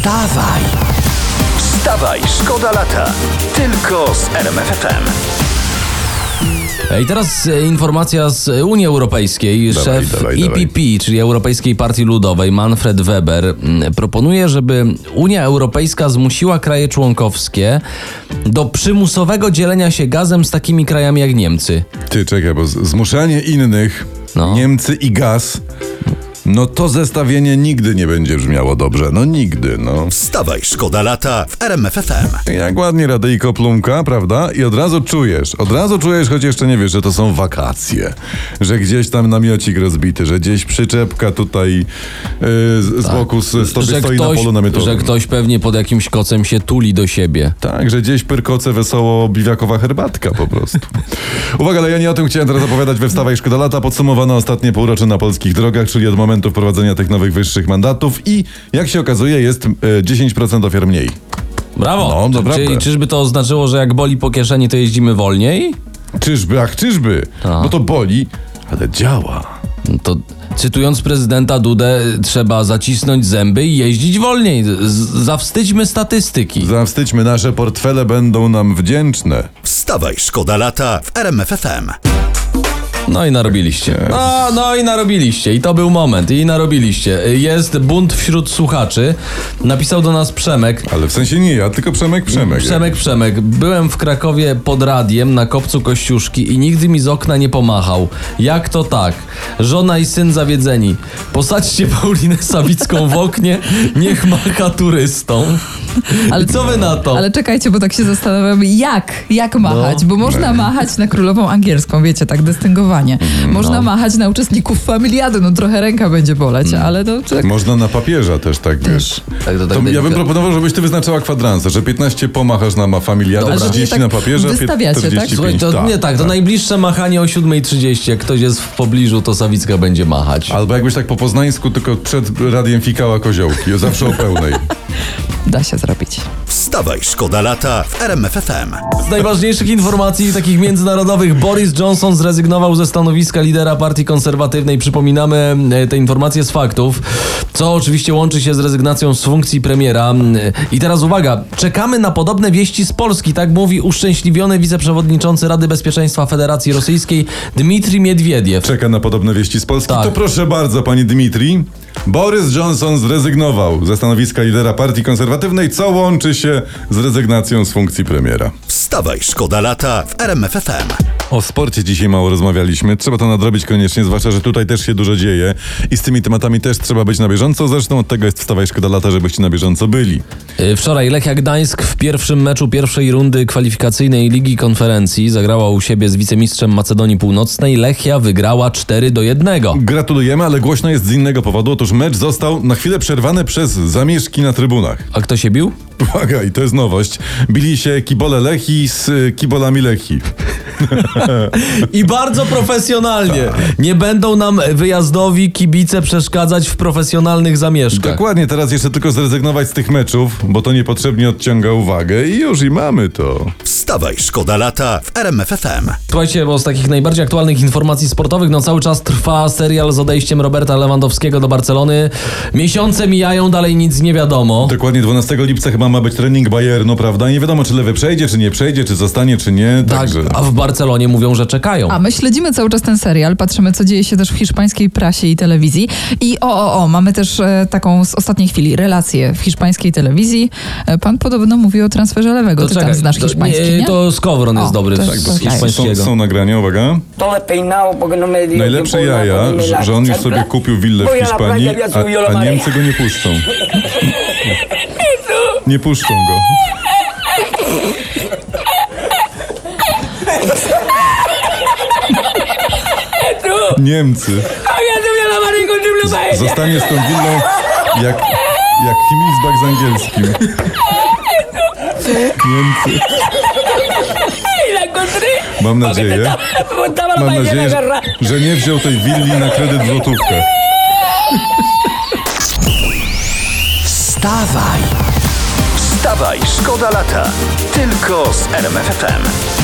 Wstawaj! Wstawaj, szkoda lata. Tylko z RMFFM. I teraz e, informacja z Unii Europejskiej. Dawaj, Szef dawaj, dawaj. EPP, czyli Europejskiej Partii Ludowej, Manfred Weber, proponuje, żeby Unia Europejska zmusiła kraje członkowskie do przymusowego dzielenia się gazem z takimi krajami jak Niemcy. Ty czekaj, bo zmuszanie innych, No. Niemcy i gaz, no to zestawienie nigdy nie będzie brzmiało dobrze. No nigdy, no. Wstawaj, szkoda lata w RMFFM. Jak ładnie radyjko plumka, prawda? I od razu czujesz, od razu czujesz, choć jeszcze nie wiesz, że to są wakacje. Że gdzieś tam namiocik rozbity, że gdzieś przyczepka tutaj yy, z, z boku s- stoi, stoi na polu namiotowym. że ktoś pewnie pod jakimś kocem się tuli do siebie. Tak, że gdzieś pyrkoce wesoło biwiakowa herbatka po prostu. Uwaga, ale ja nie o tym chciałem teraz opowiadać we Wstawaj Szkoda Lata. Podsumowano ostatnie półrocze na polskich drogach, czyli od momentu wprowadzenia tych nowych wyższych mandatów i jak się okazuje jest e, 10% ofiar mniej. Brawo! No, naprawdę. Czyli czyżby to oznaczyło, że jak boli po kieszeni, to jeździmy wolniej? Czyżby, ach czyżby, A. bo to boli, ale działa. No To cytując prezydenta Dudę, trzeba zacisnąć zęby i jeździć wolniej. Z- zawstydźmy statystyki. Zawstydźmy, nasze portfele będą nam wdzięczne. Wstawaj, szkoda lata w RMFFM. No i narobiliście. No, no i narobiliście. I to był moment. I narobiliście. Jest bunt wśród słuchaczy. Napisał do nas Przemek. Ale w sensie nie ja, tylko Przemek Przemek. Przemek, Przemek. Byłem w Krakowie pod radiem na kopcu Kościuszki i nigdy mi z okna nie pomachał. Jak to tak? Żona i syn zawiedzeni. Posadźcie Paulinę Sawicką w oknie, niech macha turystą. Ale co wy na to? Ale czekajcie, bo tak się zastanawiam, jak, jak machać, No. bo można machać na królową angielską, wiecie, tak dystyngowanie. Można No. machać na uczestników familiady, no trochę ręka będzie boleć, Mm. ale to tak. Można na papieża też tak, wiesz. Tak, to tak To ja bym proponował, żebyś ty wyznaczała kwadranse, że 15 pomachasz na ma familiadę, Dobra. 30 Tak na papieża, wystawiacie, tak? 45 Słuchaj, to nie tak, to najbliższe machanie o 7.30, jak ktoś jest w pobliżu, to Sawicka będzie machać. Albo jakbyś tak po poznańsku, tylko przed radiem fikała koziołki, zawsze o pełnej. Da się zrobić. Wstawaj, szkoda lata w RMFFM. Z najważniejszych informacji takich międzynarodowych Boris Johnson zrezygnował ze stanowiska lidera partii konserwatywnej. Przypominamy e, te informacje z faktów, co oczywiście łączy się z rezygnacją z funkcji premiera. E, I teraz uwaga, czekamy na podobne wieści z Polski, tak mówi uszczęśliwiony wiceprzewodniczący Rady Bezpieczeństwa Federacji Rosyjskiej Dmitrij Miedwiediew. Czeka na podobne wieści z Polski. Tak. To proszę bardzo, panie Dmitri. Boris Johnson zrezygnował ze stanowiska lidera partii konserwatywnej, co łączy się z rezygnacją z funkcji premiera. Wstawaj, szkoda lata w RMFFM. O sporcie dzisiaj mało rozmawialiśmy. Trzeba to nadrobić koniecznie, zwłaszcza, że tutaj też się dużo dzieje i z tymi tematami też trzeba być na bieżąco. Zresztą od tego jest wstawaj szkoda lata, żebyście na bieżąco byli. E, Wczoraj Lechia Gdańsk w pierwszym meczu pierwszej rundy kwalifikacyjnej Ligi Konferencji zagrała u siebie z wicemistrzem Macedonii Północnej. Lechia wygrała 4 do 1. Gratulujemy, ale głośno jest z innego powodu. Otóż mecz został na chwilę przerwany przez zamieszki na trybunach. A kto się bił? Uwaga, i to jest nowość. Bili się kibole Lechi z y, kibolami Lechi. I bardzo profesjonalnie. Nie będą nam wyjazdowi kibice przeszkadzać w profesjonalnych zamieszkach. Dokładnie, teraz jeszcze tylko zrezygnować z tych meczów, bo to niepotrzebnie odciąga uwagę i już i mamy to. Wstawaj, szkoda lata w RMFFM. Słuchajcie, bo z takich najbardziej aktualnych informacji sportowych, no cały czas trwa serial z odejściem Roberta Lewandowskiego do Barcelony. Miesiące mijają, dalej nic nie wiadomo. Dokładnie 12 lipca chyba ma być trening Bayernu, prawda? Nie wiadomo, czy lewy przejdzie, czy nie przejdzie, czy zostanie, czy nie. Tak, Także. a w Barcelonie mówią, że czekają. A my śledzimy cały czas ten serial, patrzymy, co dzieje się też w hiszpańskiej prasie i telewizji. I o, o, o, mamy też e, taką z ostatniej chwili relację w hiszpańskiej telewizji. E, pan podobno mówi o transferze lewego. Ty tam znasz to, hiszpański, nie? To Skowron jest O, dobry to jest z okej. Są, hiszpańskiego. są nagrania, uwaga. no Najlepsze jaja, że, on już sobie kupił willę w Hiszpanii, a, a. Niemcy go nie puszczą. Nie puszczą go. Niemcy. Zostanie z tą willą jak, jak Himmelsbach z angielskim. Niemcy. Mam nadzieję, mam nadzieję, że, nie wziął tej willi na kredyt złotówkę. Wstawaj! Wstawaj, szkoda lata. Tylko z RMFFM.